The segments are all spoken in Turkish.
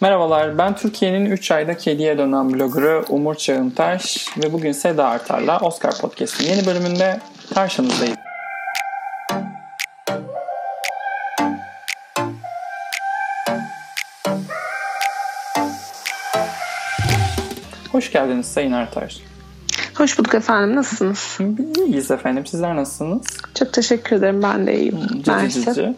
Merhabalar, ben Türkiye'nin 3 ayda kediye dönen bloggerı Umur Çağıntaş ve bugün Seda Artar'la Oscar Podcast'in yeni bölümünde karşınızdayım. Hoş geldiniz Sayın Artar. Hoş bulduk efendim. Nasılsınız? İyiyiz efendim. Sizler nasılsınız? Çok teşekkür ederim. Ben de iyiyim. Cici cici.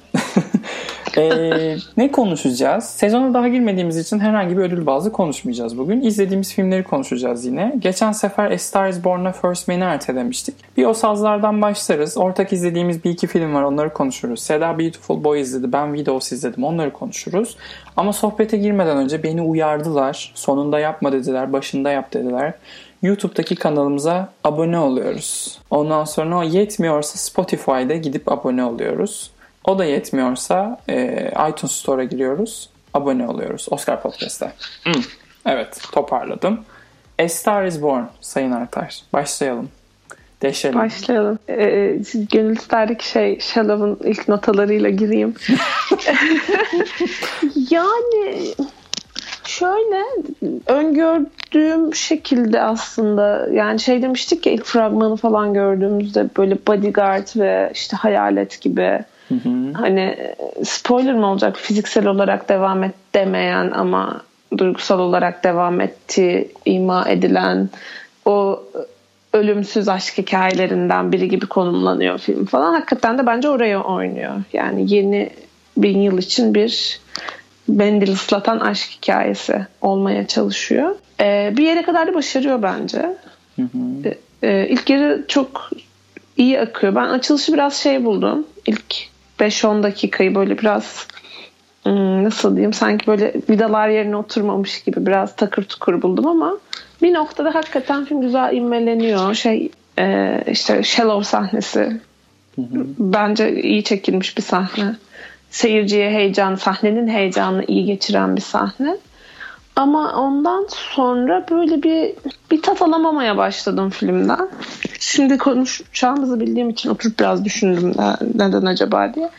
Ee, ne konuşacağız? Sezona daha girmediğimiz için herhangi bir ödül bazı konuşmayacağız bugün. İzlediğimiz filmleri konuşacağız yine. Geçen sefer A Star is Born'a First Man'i ertelemiştik. Bir o sazlardan başlarız. Ortak izlediğimiz bir iki film var onları konuşuruz. Seda Beautiful Boy izledi. Ben Widows izledim. Onları konuşuruz. Ama sohbete girmeden önce beni uyardılar. Sonunda yapma dediler. Başında yap dediler. YouTube'daki kanalımıza abone oluyoruz. Ondan sonra o yetmiyorsa Spotify'da gidip abone oluyoruz. O da yetmiyorsa e, iTunes Store'a giriyoruz. Abone oluyoruz. Oscar Podcast'ta. Hmm. Evet toparladım. A Star is Born Sayın Artar. Başlayalım. Deşelim. Başlayalım. Ee, gönül isterdi şey Shallow'un ilk notalarıyla gireyim. yani şöyle öngördüğüm şekilde aslında yani şey demiştik ya ilk fragmanı falan gördüğümüzde böyle bodyguard ve işte hayalet gibi hı hı. hani spoiler mı olacak fiziksel olarak devam et demeyen ama duygusal olarak devam ettiği ima edilen o ölümsüz aşk hikayelerinden biri gibi konumlanıyor film falan. Hakikaten de bence oraya oynuyor. Yani yeni bin yıl için bir mendil ıslatan aşk hikayesi olmaya çalışıyor. Ee, bir yere kadar da başarıyor bence. Hı hı. Ee, ilk yarı çok iyi akıyor. Ben açılışı biraz şey buldum. İlk 5-10 dakikayı böyle biraz nasıl diyeyim sanki böyle vidalar yerine oturmamış gibi biraz takır tukur buldum ama bir noktada hakikaten film güzel inmeleniyor. Şey e, işte Shallow sahnesi hı hı. bence iyi çekilmiş bir sahne seyirciye heyecan, sahnenin heyecanını iyi geçiren bir sahne. Ama ondan sonra böyle bir bir tat alamamaya başladım filmden. Şimdi konuşacağımızı bildiğim için oturup biraz düşündüm neden acaba diye.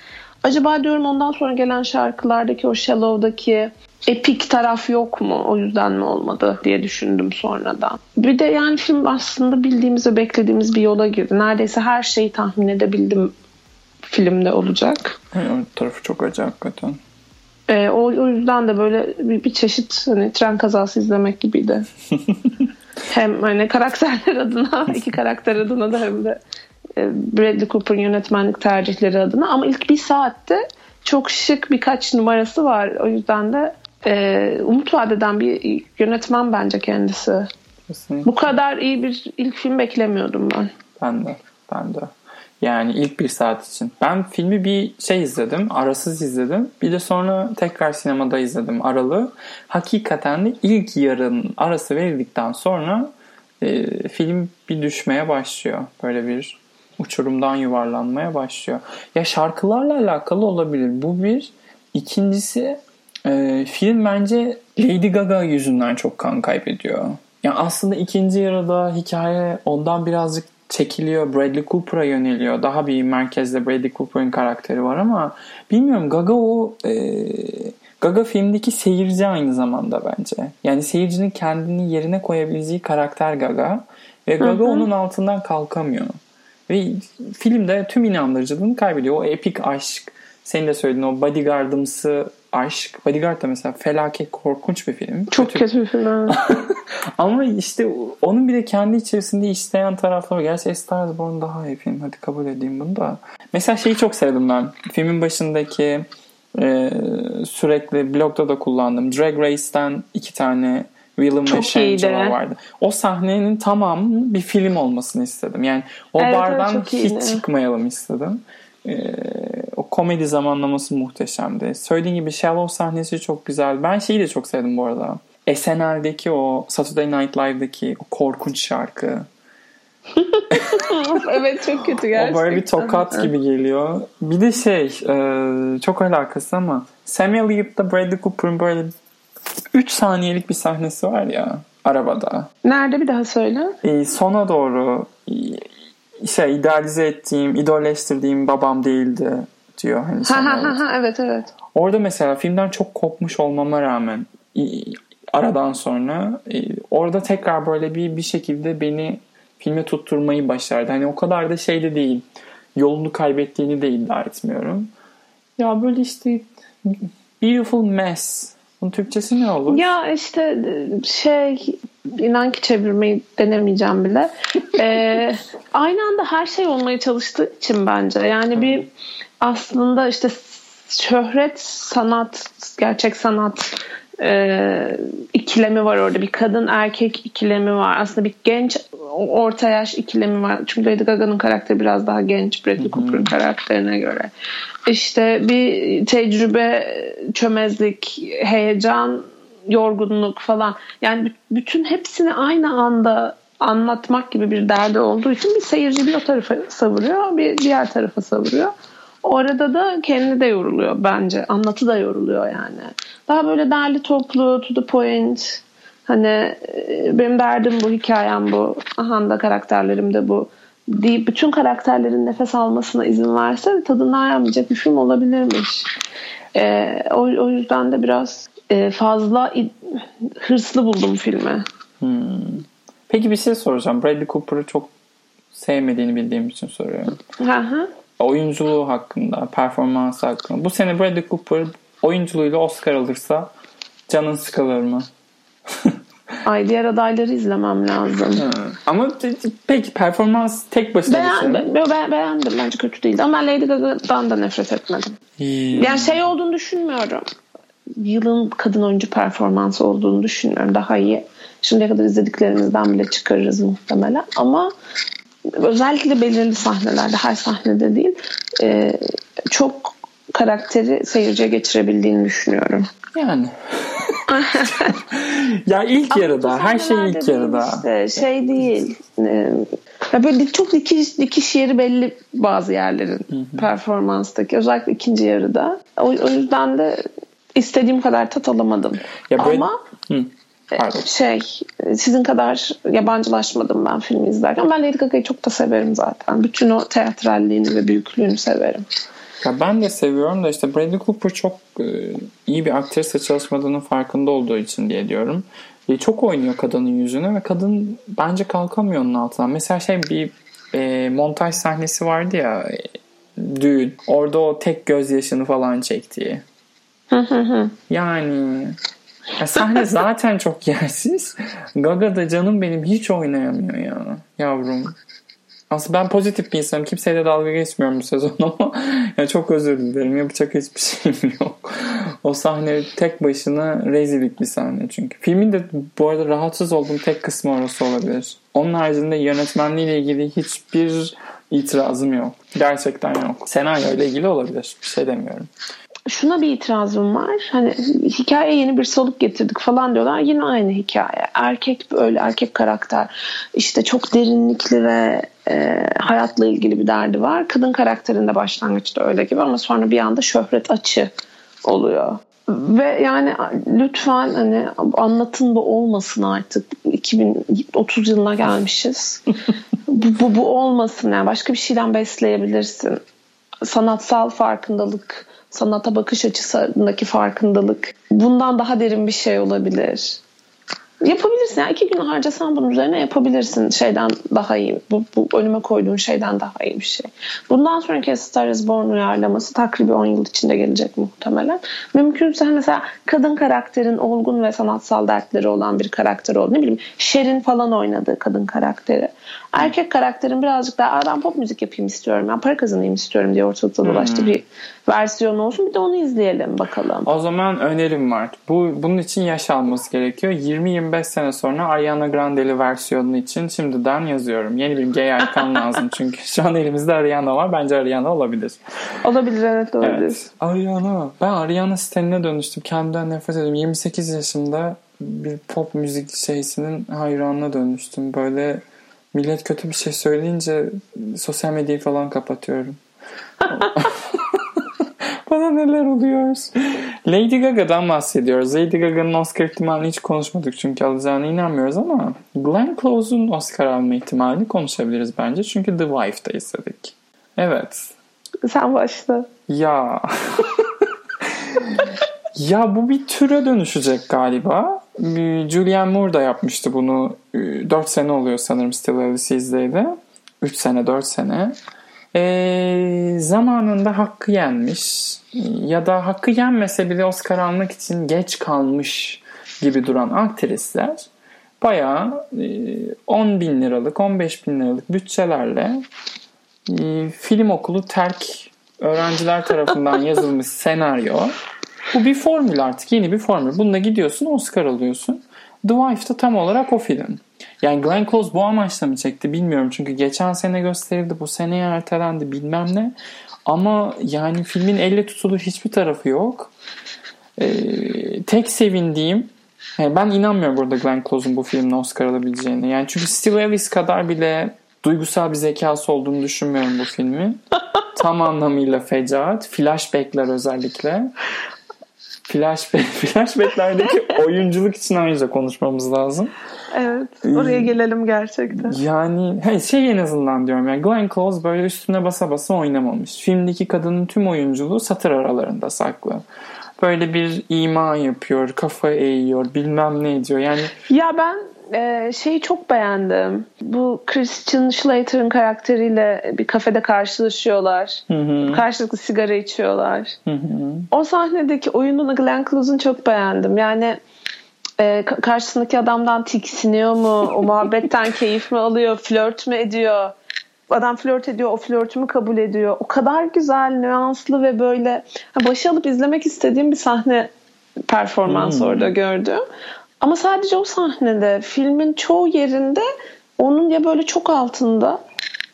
Acaba diyorum ondan sonra gelen şarkılardaki o Shallow'daki epik taraf yok mu? O yüzden mi olmadı diye düşündüm sonradan. Bir de yani film aslında bildiğimiz ve beklediğimiz bir yola girdi. Neredeyse her şeyi tahmin edebildim filmde olacak. O tarafı çok acı hakikaten. E, o, o yüzden de böyle bir, bir çeşit hani tren kazası izlemek gibiydi. hem hani karakterler adına, iki karakter adına da hem de e, Bradley Cooper'ın yönetmenlik tercihleri adına. Ama ilk bir saatte çok şık birkaç numarası var. O yüzden de e, umut vadeden bir yönetmen bence kendisi. Kesinlikle. Bu kadar iyi bir ilk film beklemiyordum ben. Ben de. Ben de. Yani ilk bir saat için. Ben filmi bir şey izledim. Arasız izledim. Bir de sonra tekrar sinemada izledim aralı. Hakikaten de ilk yarın arası verildikten sonra e, film bir düşmeye başlıyor. Böyle bir uçurumdan yuvarlanmaya başlıyor. Ya şarkılarla alakalı olabilir. Bu bir. İkincisi e, film bence Lady Gaga yüzünden çok kan kaybediyor. Yani aslında ikinci yarıda hikaye ondan birazcık çekiliyor. Bradley Cooper'a yöneliyor. Daha bir merkezde Bradley Cooper'ın karakteri var ama bilmiyorum Gaga o e, Gaga filmdeki seyirci aynı zamanda bence. Yani seyircinin kendini yerine koyabileceği karakter Gaga ve Gaga hı hı. onun altından kalkamıyor. Ve filmde tüm inandırıcılığını kaybediyor. O epik aşk, senin de söylediğin o bodyguardımsı aşk. Bodyguard da mesela felaket korkunç bir film. Çok kötü, kötü bir film. Ama işte onun bir de kendi içerisinde işleyen tarafları. Gerçi A Star Born daha iyi film. Hadi kabul edeyim bunu da. Mesela şeyi çok sevdim ben. Filmin başındaki e, sürekli blogda da kullandım. Drag Race'ten iki tane Willem ve Shangela vardı. O sahnenin tamamı bir film olmasını istedim. Yani o evet, bardan hiç iyiydi. çıkmayalım istedim. Ee, komedi zamanlaması muhteşemdi. Söylediğin gibi Shallow sahnesi çok güzel. Ben şeyi de çok sevdim bu arada. SNL'deki o Saturday Night Live'daki o korkunç şarkı. evet çok kötü gerçekten. O böyle bir tokat gibi geliyor. Bir de şey e, çok alakası ama Samuel Yip'te Bradley Cooper'ın böyle 3 saniyelik bir sahnesi var ya arabada. Nerede bir daha söyle. E, sona doğru şey idealize ettiğim, idolleştirdiğim babam değildi diyor. Hani ha, ha, ha, evet evet. Orada mesela filmden çok kopmuş olmama rağmen aradan sonra e, orada tekrar böyle bir bir şekilde beni filme tutturmayı başardı. Hani o kadar da şeyde değil. Yolunu kaybettiğini de iddia etmiyorum. Ya böyle işte beautiful mess. Bunun Türkçesi ne olur? Ya işte şey inan ki çevirmeyi denemeyeceğim bile. ee, aynı anda her şey olmaya çalıştığı için bence. Yani bir aslında işte şöhret, sanat, gerçek sanat e, ikilemi var orada. Bir kadın erkek ikilemi var. Aslında bir genç orta yaş ikilemi var. Çünkü Lady Gaga'nın karakteri biraz daha genç Bradley Cooper'ın karakterine göre. İşte bir tecrübe, çömezlik, heyecan, yorgunluk falan. Yani bütün hepsini aynı anda anlatmak gibi bir derdi olduğu için bir seyirci bir o tarafa savuruyor, bir diğer tarafa savuruyor. Orada da kendi de yoruluyor bence. Anlatı da yoruluyor yani. Daha böyle derli toplu, to the point. Hani e, benim derdim bu, hikayem bu. Aha da karakterlerim de bu. Deyip bütün karakterlerin nefes almasına izin verse tadından yenmeyecek bir film olabilirmiş. Ee, o, o yüzden de biraz e, fazla hırslı buldum filmi. Hmm. Peki bir şey soracağım. Bradley Cooper'ı çok sevmediğini bildiğim için soruyorum. Hı hı oyunculuğu hakkında, performansı hakkında. Bu sene Bradley Cooper oyunculuğuyla Oscar alırsa canın sıkılır mı? Ay diğer adayları izlemem lazım. Ha. Ama peki performans tek başına beğendim. bir şey. Be- beğendim. Bence kötü değildi. Ama ben Lady Gaga'dan da nefret etmedim. Hmm. Yani şey olduğunu düşünmüyorum. Yılın kadın oyuncu performansı olduğunu düşünmüyorum. Daha iyi. Şimdiye kadar izlediklerimizden bile çıkarırız muhtemelen. Ama özellikle belirli sahnelerde her sahnede değil e, çok karakteri seyirciye geçirebildiğini düşünüyorum. Yani. ya ilk Ama yarıda her şey ilk yarıda. Işte, şey değil. E, ya böyle çok dikiş, dikiş yeri belli bazı yerlerin Hı-hı. performanstaki özellikle ikinci yarıda. O, o yüzden de istediğim kadar tat alamadım. Ya böyle... Ama Hı. Pardon. şey sizin kadar yabancılaşmadım ben filmi izlerken. Ben Lady Gaga'yı çok da severim zaten. Bütün o teatralliğini ve büyüklüğünü severim. Ya ben de seviyorum da işte Bradley Cooper çok e, iyi bir aktrisle çalışmadığının farkında olduğu için diye diyorum. E, çok oynuyor kadının yüzüne ve kadın bence kalkamıyor onun altından. Mesela şey bir e, montaj sahnesi vardı ya e, düğün. Orada o tek gözyaşını falan çektiği. yani ya sahne zaten çok yersiz. Gaga da canım benim hiç oynayamıyor ya yavrum. Aslında ben pozitif bir insanım. Kimseyle dalga geçmiyorum bu sezon ama ya çok özür dilerim. Yapacak hiçbir şeyim yok. O sahne tek başına rezillik bir sahne çünkü. Filmin de bu arada rahatsız olduğum tek kısmı orası olabilir. Onun haricinde yönetmenliğiyle ilgili hiçbir itirazım yok. Gerçekten yok. Senaryo ile ilgili olabilir. Bir şey demiyorum şuna bir itirazım var. Hani hikaye yeni bir soluk getirdik falan diyorlar. Yine aynı hikaye. Erkek böyle erkek karakter. İşte çok derinlikli ve e, hayatla ilgili bir derdi var. Kadın karakterinde başlangıçta öyle gibi ama sonra bir anda şöhret açı oluyor. Ve yani lütfen hani anlatın bu olmasın artık. 2030 yılına gelmişiz. bu, bu, bu olmasın yani başka bir şeyden besleyebilirsin. Sanatsal farkındalık sanata bakış açısındaki farkındalık bundan daha derin bir şey olabilir. Yapabilirsin. Yani iki gün harcasan bunun üzerine yapabilirsin. Şeyden daha iyi. Bu, bu önüme koyduğun şeyden daha iyi bir şey. Bundan sonraki Star is Born uyarlaması takribi 10 yıl içinde gelecek muhtemelen. Mümkünse mesela kadın karakterin olgun ve sanatsal dertleri olan bir karakter oldu. Ne bileyim Şerin falan oynadığı kadın karakteri. Erkek karakterin birazcık daha ben pop müzik yapayım istiyorum. Ben para kazanayım istiyorum diye ortalıkta dolaştı bir versiyon olsun. Bir de onu izleyelim bakalım. O zaman önerim var. Bu bunun için yaş alması gerekiyor. 20-25 sene sonra Ariana Grande'li versiyonu için şimdiden yazıyorum. Yeni bir gay icon lazım çünkü. Şu an elimizde Ariana var. Bence Ariana olabilir. Olabilir evet olabilir. Evet. Ariana. Ben Ariana stenine dönüştüm. Kendimden nefret ediyorum. 28 yaşında bir pop müzik şeysinin hayranına dönüştüm. Böyle millet kötü bir şey söyleyince sosyal medyayı falan kapatıyorum. Bana neler oluyor? Lady Gaga'dan bahsediyoruz. Lady Gaga'nın Oscar ihtimalini hiç konuşmadık çünkü alacağına inanmıyoruz ama Glenn Close'un Oscar alma ihtimalini konuşabiliriz bence. Çünkü The Wife'da izledik. Evet. Sen başla. Ya. Ya bu bir türe dönüşecek galiba. Julianne Moore da yapmıştı bunu. 4 sene oluyor sanırım Still Alice izleydi. 3 sene 4 sene. E, zamanında hakkı yenmiş ya da hakkı yenmese bile Oscar almak için geç kalmış gibi duran aktrisler bayağı 10 e, bin liralık 15 bin liralık bütçelerle e, film okulu terk öğrenciler tarafından yazılmış senaryo bu bir formül artık yeni bir formül. Bununla gidiyorsun Oscar alıyorsun. The Wife da tam olarak o film. Yani Glenn Close bu amaçla mı çekti bilmiyorum. Çünkü geçen sene gösterildi bu seneye ertelendi bilmem ne. Ama yani filmin elle tutulur hiçbir tarafı yok. Ee, tek sevindiğim yani ben inanmıyorum burada Glenn Close'un bu filmle Oscar alabileceğini. Yani çünkü Steve Ellis kadar bile duygusal bir zekası olduğunu düşünmüyorum bu filmin. Tam anlamıyla fecaat. Flashbackler özellikle. Flashback, flashbacklerdeki oyunculuk için ayrıca konuşmamız lazım. Evet. Oraya ee, gelelim gerçekten. Yani hey, şey en azından diyorum yani Glenn Close böyle üstüne basa basa oynamamış. Filmdeki kadının tüm oyunculuğu satır aralarında saklı. Böyle bir ima yapıyor, kafa eğiyor, bilmem ne ediyor. Yani Ya ben e, şeyi çok beğendim. Bu Christian Slater'ın karakteriyle bir kafede karşılaşıyorlar. Hı hı. Karşılıklı sigara içiyorlar. Hı hı. O sahnedeki oyununu Glenn Close'un çok beğendim. Yani e, karşısındaki adamdan tiksiniyor mu? O muhabbetten keyif mi alıyor? Flört mü ediyor? Adam flört ediyor, o flörtümü kabul ediyor. O kadar güzel, nüanslı ve böyle başı alıp izlemek istediğim bir sahne performans hmm. orada gördüm. Ama sadece o sahnede filmin çoğu yerinde onun ya böyle çok altında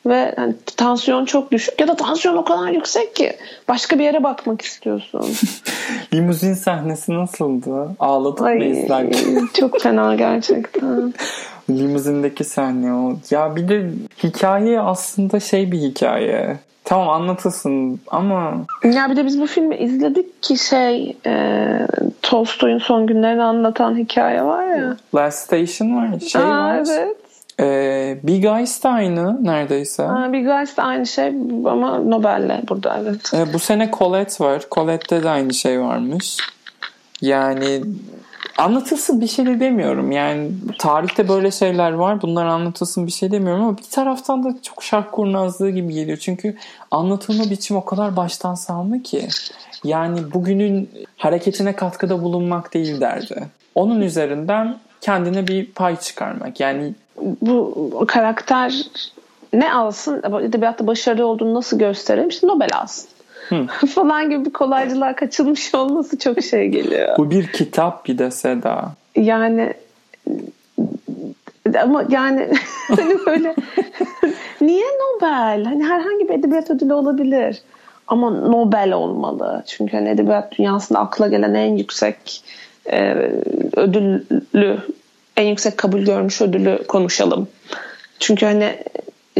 ve yani tansiyon çok düşük ya da tansiyon o kadar yüksek ki başka bir yere bakmak istiyorsun. Limuzin sahnesi nasıldı? Ağladık mı izlerken? çok fena gerçekten. Limuzindeki sahne o. Ya bir de hikaye aslında şey bir hikaye. Tamam anlatılsın ama... Ya bir de biz bu filmi izledik ki şey e, Tolstoy'un son günlerini anlatan hikaye var ya. Last Station var. Şey Aa, var. Evet. Ee, Big Eyes de aynı neredeyse. Ha, Big Eyes de aynı şey ama Nobel'le burada evet. Ee, bu sene Colette var. Colette'de de aynı şey varmış. Yani anlatılsın bir şey de demiyorum. Yani tarihte böyle şeyler var. Bunlar anlatılsın bir şey demiyorum ama bir taraftan da çok şark kurnazlığı gibi geliyor. Çünkü anlatılma biçimi o kadar baştan savma ki. Yani bugünün hareketine katkıda bulunmak değil derdi. Onun üzerinden kendine bir pay çıkarmak. Yani bu karakter ne alsın edebiyatta başarılı olduğunu nasıl gösterelim işte Nobel alsın. falan gibi bir kolaycılığa kaçılmış olması çok şey geliyor. Bu bir kitap bir de Seda. Yani ama yani hani böyle niye Nobel? Hani herhangi bir edebiyat ödülü olabilir. Ama Nobel olmalı. Çünkü hani edebiyat dünyasında akla gelen en yüksek e, ödüllü en yüksek kabul görmüş ödülü konuşalım. Çünkü hani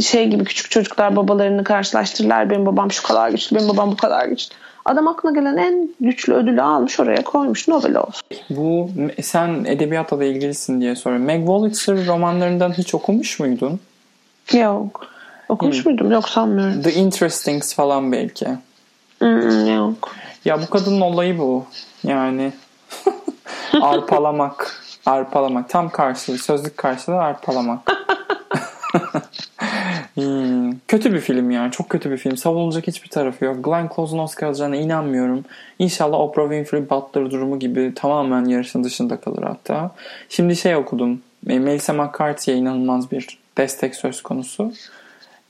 şey gibi küçük çocuklar babalarını karşılaştırırlar. Benim babam şu kadar güçlü, benim babam bu kadar güçlü. Adam aklına gelen en güçlü ödülü almış oraya koymuş Nobel olsun. Bu sen edebiyatla da ilgilisin diye soruyorum. Meg Wolitzer romanlarından hiç okumuş muydun? Yok. Okumuş hmm. muydum? Yok sanmıyorum. The Interestings falan belki. Hmm, yok. Ya bu kadının olayı bu. Yani arpalamak. Arpalamak. Tam karşılığı. Sözlük karşılığı arpalamak. hmm. Kötü bir film yani. Çok kötü bir film. Savunulacak hiçbir tarafı yok. Glenn Close'un Oscar alacağına inanmıyorum. İnşallah Oprah Winfrey Butler durumu gibi tamamen yarışın dışında kalır hatta. Şimdi şey okudum. Melissa McCarthy'ye inanılmaz bir destek söz konusu.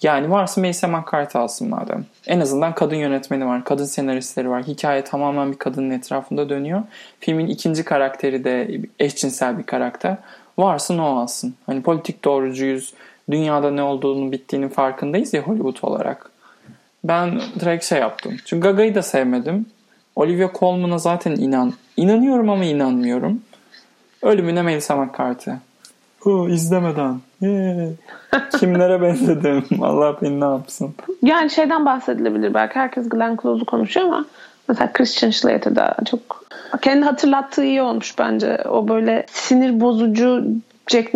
Yani varsa Melissa McCarthy alsın madem. En azından kadın yönetmeni var, kadın senaristleri var. Hikaye tamamen bir kadının etrafında dönüyor. Filmin ikinci karakteri de eşcinsel bir karakter. Varsın o alsın. Hani politik doğrucuyuz. Dünyada ne olduğunu bittiğinin farkındayız ya Hollywood olarak. Ben direkt şey yaptım. Çünkü Gaga'yı da sevmedim. Olivia Colman'a zaten inan inanıyorum ama inanmıyorum. Ölümüne Melissa McCarthy. Oh, izlemeden. Yeah. Kimlere benzedim? Allah beni ne yapsın? Yani şeyden bahsedilebilir belki. Herkes Glenn Close'u konuşuyor ama mesela Christian Slater'da çok kendi hatırlattığı iyi olmuş bence. O böyle sinir bozucu Jack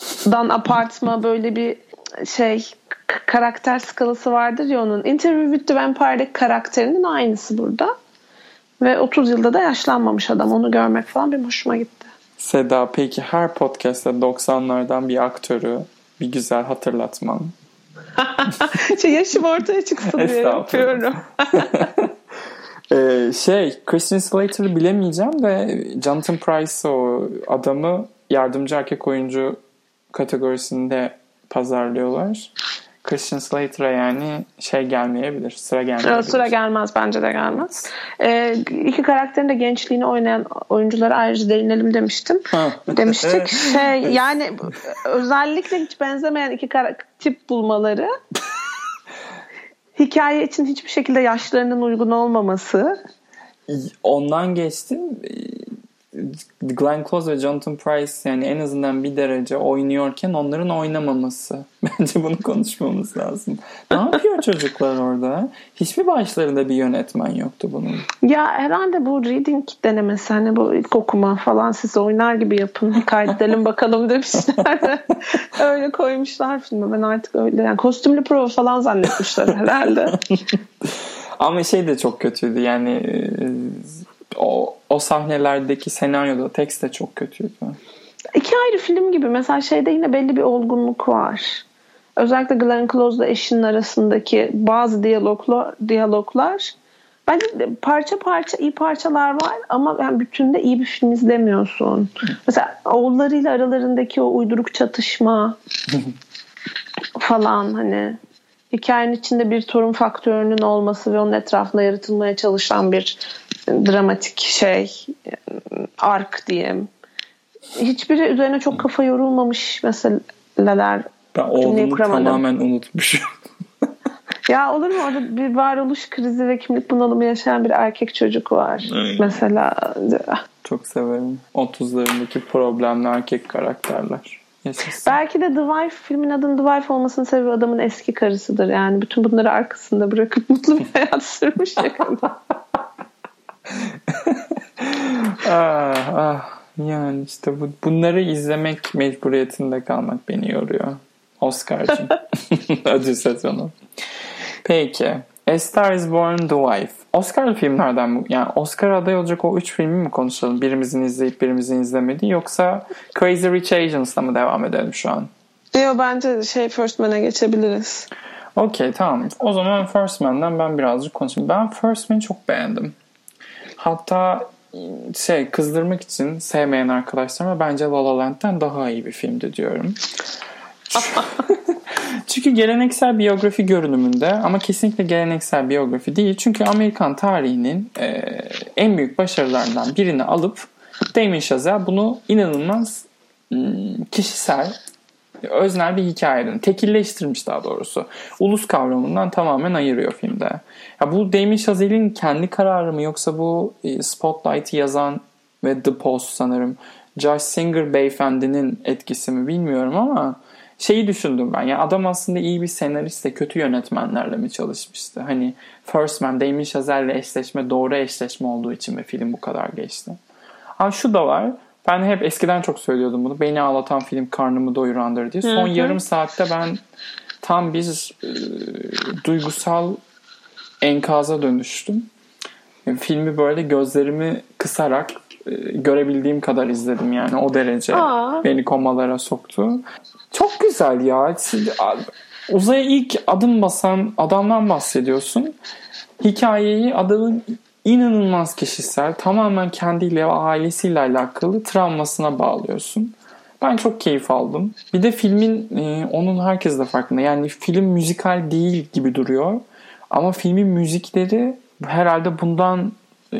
Nicholson'dan apartma böyle bir şey karakter skalası vardır ya onun. Interview with the Vampire'deki karakterinin aynısı burada. Ve 30 yılda da yaşlanmamış adam. Onu görmek falan bir hoşuma gitti. Seda peki her podcast'te 90'lardan bir aktörü bir güzel hatırlatman. şey yaşım ortaya çıksın diye yapıyorum. ee, şey Christian Slater'ı bilemeyeceğim de Jonathan Price o adamı yardımcı erkek oyuncu kategorisinde pazarlıyorlar. Christian Slater'a yani şey gelmeyebilir. Sıra gelmeyebilir. Sıra gelmez. Bence de gelmez. Ee, iki karakterin de gençliğini oynayan oyunculara ayrıca değinelim demiştim. Demiştik. Şey, yani özellikle hiç benzemeyen iki tip bulmaları hikaye için hiçbir şekilde yaşlarının uygun olmaması. Ondan geçtim Glenn Close ve Jonathan Price yani en azından bir derece oynuyorken onların oynamaması. Bence bunu konuşmamız lazım. Ne yapıyor çocuklar orada? Hiçbir başlarında bir yönetmen yoktu bunun. Ya herhalde bu reading denemesi hani bu ilk okuma falan siz oynar gibi yapın kaydedelim bakalım demişler. öyle koymuşlar filmi. Ben artık öyle yani kostümlü prova falan zannetmişler herhalde. Ama şey de çok kötüydü yani o, o sahnelerdeki senaryoda tekst de çok kötüydü. İki ayrı film gibi. Mesela şeyde yine belli bir olgunluk var. Özellikle Glenn Close'la eşinin arasındaki bazı diyaloglar, diyaloglar bence parça parça iyi parçalar var ama yani bütünde iyi bir film izlemiyorsun. Mesela oğullarıyla aralarındaki o uyduruk çatışma falan hani hikayenin içinde bir torun faktörünün olması ve onun etrafında yaratılmaya çalışan bir dramatik şey ark diyeyim. Hiçbiri üzerine çok kafa yorulmamış meseleler. Ben oğlumu tamamen unutmuşum. ya olur mu orada bir varoluş krizi ve kimlik bunalımı yaşayan bir erkek çocuk var. Aynen. Mesela. Çok severim. 30'larındaki problemli erkek karakterler. Yaşasın. Belki de The Wife filmin adının The Wife olmasının sebebi adamın eski karısıdır. Yani bütün bunları arkasında bırakıp mutlu bir hayat sürmüş ya ah, ah. Yani işte bu, bunları izlemek mecburiyetinde kalmak beni yoruyor. Oscar'cığım. Ödül sezonu. Peki. A Star is Born The Wife. Oscar filmlerden mi? Yani Oscar aday olacak o üç filmi mi konuşalım? Birimizin izleyip birimizin izlemediği yoksa Crazy Rich Asians'la mı devam edelim şu an? Yok bence şey First Man'e geçebiliriz. Okey tamam. O zaman First Man'den ben birazcık konuşayım. Ben First Man'i çok beğendim. Hatta şey kızdırmak için sevmeyen arkadaşlarıma bence La La Land'den daha iyi bir filmdi diyorum. Çünkü geleneksel biyografi görünümünde ama kesinlikle geleneksel biyografi değil. Çünkü Amerikan tarihinin e, en büyük başarılarından birini alıp Damien Chazelle bunu inanılmaz kişisel öznel bir hikayeden tekilleştirmiş daha doğrusu. Ulus kavramından tamamen ayırıyor filmde. Ya bu Damien Chazelle'in kendi kararı mı yoksa bu e, Spotlight'ı yazan ve The Post sanırım Josh Singer beyefendinin etkisi mi bilmiyorum ama şeyi düşündüm ben. Ya adam aslında iyi bir senarist kötü yönetmenlerle mi çalışmıştı? Hani First Man, Damien Chazelle'le eşleşme doğru eşleşme olduğu için mi film bu kadar geçti? Ama şu da var. Ben hep eskiden çok söylüyordum bunu. Beni ağlatan film karnımı doyurandır diye. Son Hı-hı. yarım saatte ben tam bir e, duygusal enkaza dönüştüm. Filmi böyle gözlerimi kısarak e, görebildiğim kadar izledim yani o derece Aa. beni komalara soktu. Çok güzel ya. Uzaya ilk adım basan adamdan bahsediyorsun. Hikayeyi adamın inanılmaz kişisel, tamamen kendiyle ve ailesiyle alakalı travmasına bağlıyorsun. Ben çok keyif aldım. Bir de filmin e, onun herkes de farkında. Yani film müzikal değil gibi duruyor. Ama filmin müzikleri herhalde bundan e,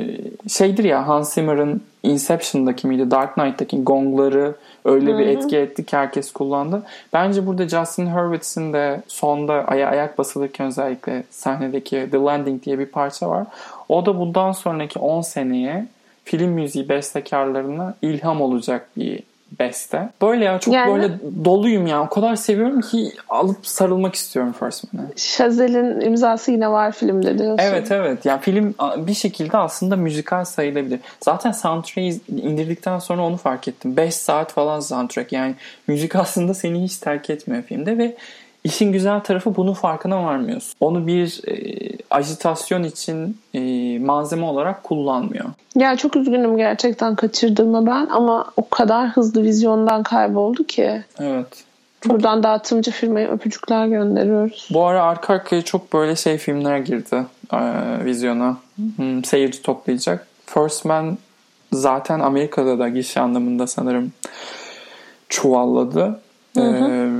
şeydir ya Hans Zimmer'ın Inception'daki miydi Dark Knight'taki gongları öyle Hı-hı. bir etki etti ki herkes kullandı. Bence burada Justin Hurwitz'in de sonda aya ayak basılırken özellikle sahnedeki The Landing diye bir parça var. O da bundan sonraki 10 seneye film müziği bestekarlarına ilham olacak bir beste. Böyle ya çok yani, böyle doluyum ya. O kadar seviyorum ki alıp sarılmak istiyorum First Man'e. Chazelle'in imzası yine var filmde diyorsun. Evet evet. Yani film bir şekilde aslında müzikal sayılabilir. Zaten soundtrack'i indirdikten sonra onu fark ettim. 5 saat falan soundtrack. Yani müzik aslında seni hiç terk etmiyor filmde ve İşin güzel tarafı bunun farkına varmıyorsun. Onu bir e, ajitasyon için e, malzeme olarak kullanmıyor. Ya çok üzgünüm gerçekten kaçırdığıma ben ama o kadar hızlı vizyondan kayboldu ki. Evet. Buradan dağıtımcı firmaya öpücükler gönderiyoruz. Bu ara arka arkaya çok böyle şey filmler girdi e, vizyona. Hmm, seyirci toplayacak. First Man zaten Amerika'da da gişe anlamında sanırım çuvalladı. Hı hı. Ee,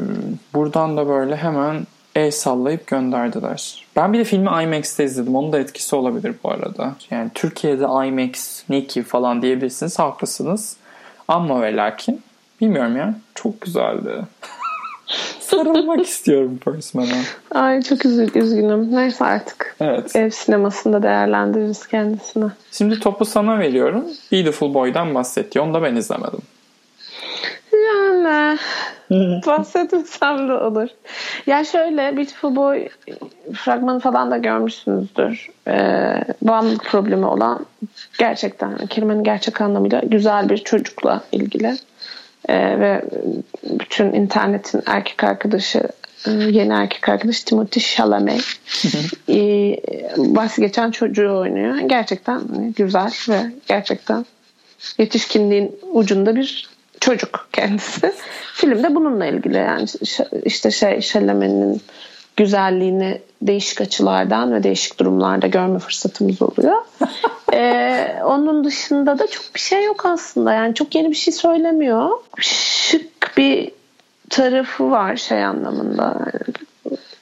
buradan da böyle hemen el sallayıp gönderdiler. Ben bir de filmi IMAX'te izledim. Onun da etkisi olabilir bu arada. Yani Türkiye'de IMAX ne ki falan diyebilirsiniz. Haklısınız. Ama ve lakin bilmiyorum ya. Çok güzeldi. Sarılmak istiyorum First Man'a. Ay çok üzül, üzgünüm. Neyse artık. Evet. Ev sinemasında değerlendiririz kendisini. Şimdi topu sana veriyorum. Beautiful Boy'dan bahsetti. Onu da ben izlemedim. Yani bahsetmesem de olur. Ya şöyle Beautiful Boy fragmanı falan da görmüşsünüzdür. Ee, bağımlılık problemi olan gerçekten kelimenin gerçek anlamıyla güzel bir çocukla ilgili. Ee, ve bütün internetin erkek arkadaşı e, yeni erkek arkadaş Timothy Chalamet ee, bahsi geçen çocuğu oynuyor. Gerçekten güzel ve gerçekten yetişkinliğin ucunda bir çocuk kendisi. Filmde bununla ilgili yani işte şey Chalamet'in güzelliğini değişik açılardan ve değişik durumlarda görme fırsatımız oluyor. ee, onun dışında da çok bir şey yok aslında. Yani çok yeni bir şey söylemiyor. Şık bir tarafı var şey anlamında.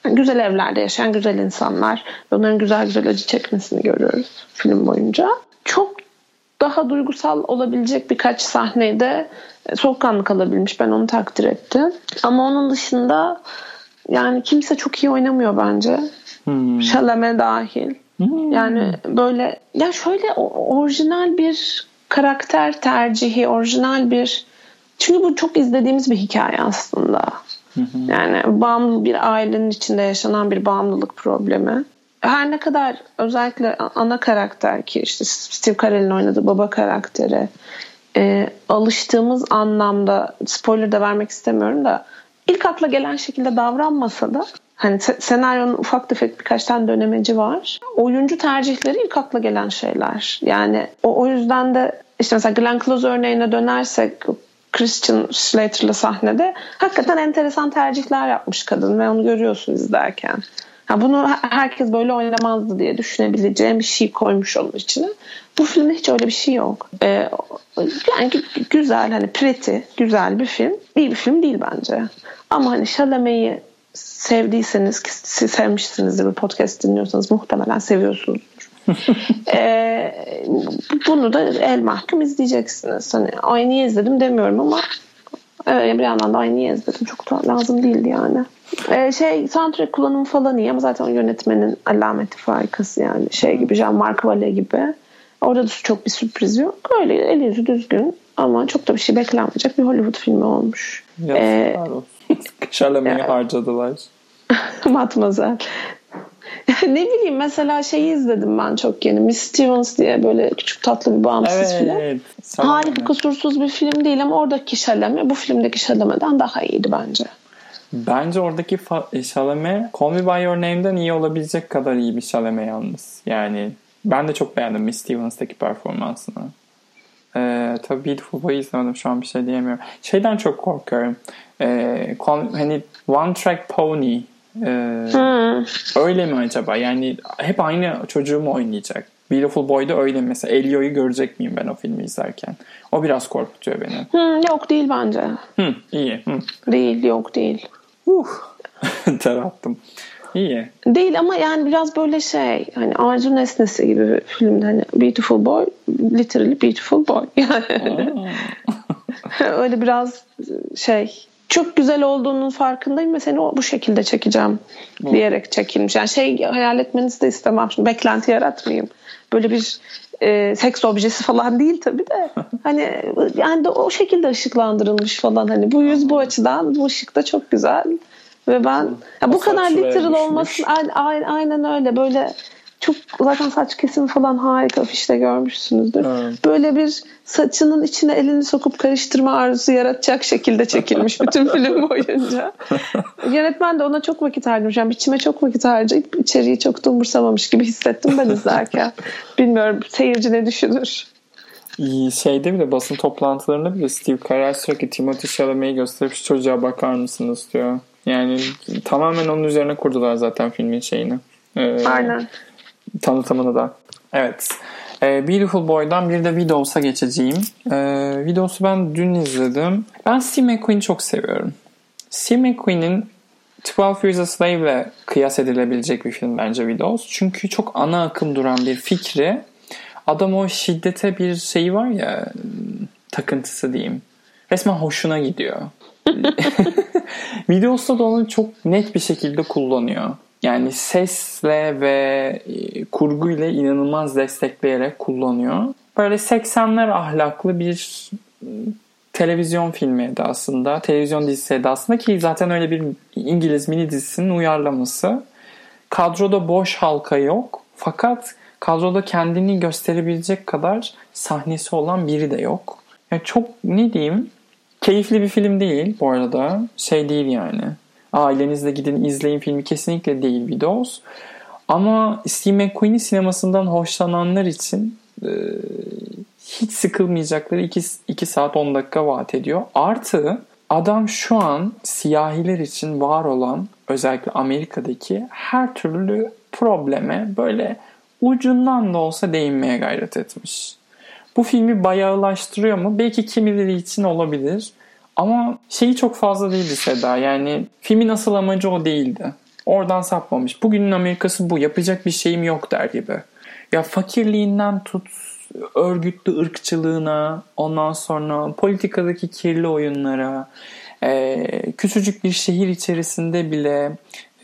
Yani güzel evlerde yaşayan güzel insanlar onların güzel güzel acı çekmesini görüyoruz film boyunca. Çok daha duygusal olabilecek birkaç sahnede soğukkanlı kalabilmiş. Ben onu takdir ettim. Ama onun dışında yani kimse çok iyi oynamıyor bence. Hmm. Şaleme dahil. Hmm. Yani böyle ya şöyle orijinal bir karakter tercihi, orijinal bir çünkü bu çok izlediğimiz bir hikaye aslında. Yani bağımlı bir ailenin içinde yaşanan bir bağımlılık problemi. Her ne kadar özellikle ana karakter ki işte Steve Carell'in oynadığı baba karakteri e, alıştığımız anlamda spoiler da vermek istemiyorum da ilk akla gelen şekilde davranmasa da hani senaryonun ufak tefek birkaç tane dönemeci var. Oyuncu tercihleri ilk akla gelen şeyler. Yani o, o yüzden de işte mesela Glenn Close örneğine dönersek Christian Slater'la sahnede hakikaten enteresan tercihler yapmış kadın ve onu görüyorsun izlerken. Ha bunu herkes böyle oynamazdı diye düşünebileceğim bir şey koymuş onun içine. Bu filmde hiç öyle bir şey yok. Ee, yani güzel hani pretty, güzel bir film. İyi bir film değil bence. Ama hani Chalamet'i sevdiyseniz ki siz sevmişsinizdir bu podcast dinliyorsanız muhtemelen seviyorsunuzdur. ee, bunu da el mahkum izleyeceksiniz. Hani ay niye izledim demiyorum ama evet, bir yandan da ay niye izledim çok da lazım değildi yani. Ee, şey soundtrack kullanımı falan iyi ama zaten yönetmenin alameti farikası yani şey gibi Jean-Marc Vallée gibi. Orada da çok bir sürpriz yok. Öyle el yüzü düzgün ama çok da bir şey beklenmeyecek bir Hollywood filmi olmuş. Yazıklar ee, olsun. Şalameyi yani. harcadılar. Matmazel. ne bileyim mesela şeyi izledim ben çok yeni. Miss Stevens diye böyle küçük tatlı bir bağımsız evet, film. Harika kusursuz bir film değil ama oradaki Şalame bu filmdeki Şalame'den daha iyiydi bence. Bence oradaki Şalame Call Me By Your Name'den iyi olabilecek kadar iyi bir Şalame yalnız. Yani ben de çok beğendim Miss Stevens'taki performansını. Ee, tabii Beautiful Boy'u izlemedim şu an bir şey diyemiyorum. Şeyden çok korkuyorum. Ee, hani One Track Pony ee, hmm. öyle mi acaba? Yani hep aynı çocuğu mu oynayacak? Beautiful Boy'da öyle mesela. Elio'yu görecek miyim ben o filmi izlerken? O biraz korkutuyor beni. Hmm, yok değil bence. Hmm, iyi. Hmm. Değil yok değil. Uh. Ter attım. İyi. Değil ama yani biraz böyle şey hani arzu nesnesi gibi bir filmde hani Beautiful Boy literally Beautiful Boy yani. öyle biraz şey çok güzel olduğunun farkındayım ve seni bu şekilde çekeceğim diyerek çekilmiş. Yani şey hayal etmenizi de istemem. Şimdi beklenti yaratmayayım. Böyle bir e, seks objesi falan değil tabii de. Hani yani de o şekilde ışıklandırılmış falan. Hani bu yüz bu açıdan bu ışık da çok güzel. Ve ben ya bu kadar literal olmasın aynen, aynen öyle böyle çok zaten saç kesimi falan harika afişte görmüşsünüzdür. Evet. Böyle bir saçının içine elini sokup karıştırma arzusu yaratacak şekilde çekilmiş bütün film boyunca. Yönetmen de ona çok vakit harcamış. Yani biçime çok vakit harcayıp içeriği çok da umursamamış gibi hissettim ben izlerken. Bilmiyorum seyirci ne düşünür? İyi, Şeyde bile basın toplantılarında bile Steve Carell sürekli Timothy Chalamet'i gösterip şu çocuğa bakar mısınız diyor. Yani tamamen onun üzerine kurdular zaten filmin şeyini. Ee, Aynen. tanıtımını da. Evet. Ee, Beautiful Boy'dan bir de Widows'a geçeceğim. Ee, Widows'u ben dün izledim. Ben Steve McQueen'i çok seviyorum. Steve McQueen'in 12 Years a Slave ile kıyas edilebilecek bir film bence Widows. Çünkü çok ana akım duran bir fikri. Adam o şiddete bir şeyi var ya takıntısı diyeyim. Resmen hoşuna gidiyor. Videosta da onu çok net bir şekilde kullanıyor. Yani sesle ve e, kurguyla inanılmaz destekleyerek kullanıyor. Böyle 80'ler ahlaklı bir e, televizyon filmiydi aslında. Televizyon dizisiydi aslında ki zaten öyle bir İngiliz mini dizisinin uyarlaması. Kadroda boş halka yok. Fakat kadroda kendini gösterebilecek kadar sahnesi olan biri de yok. Yani çok ne diyeyim keyifli bir film değil bu arada. Şey değil yani. Ailenizle gidin izleyin filmi kesinlikle değil Widows. Ama Steve McQueen'in sinemasından hoşlananlar için e, hiç sıkılmayacakları 2, 2 saat 10 dakika vaat ediyor. Artı adam şu an siyahiler için var olan özellikle Amerika'daki her türlü probleme böyle ucundan da olsa değinmeye gayret etmiş. Bu filmi bayağılaştırıyor mu? Belki kimileri için olabilir. Ama şeyi çok fazla değildi Seda. Yani filmin asıl amacı o değildi. Oradan sapmamış. Bugünün Amerikası bu. Yapacak bir şeyim yok der gibi. Ya fakirliğinden tut örgütlü ırkçılığına, ondan sonra politikadaki kirli oyunlara, küçücük bir şehir içerisinde bile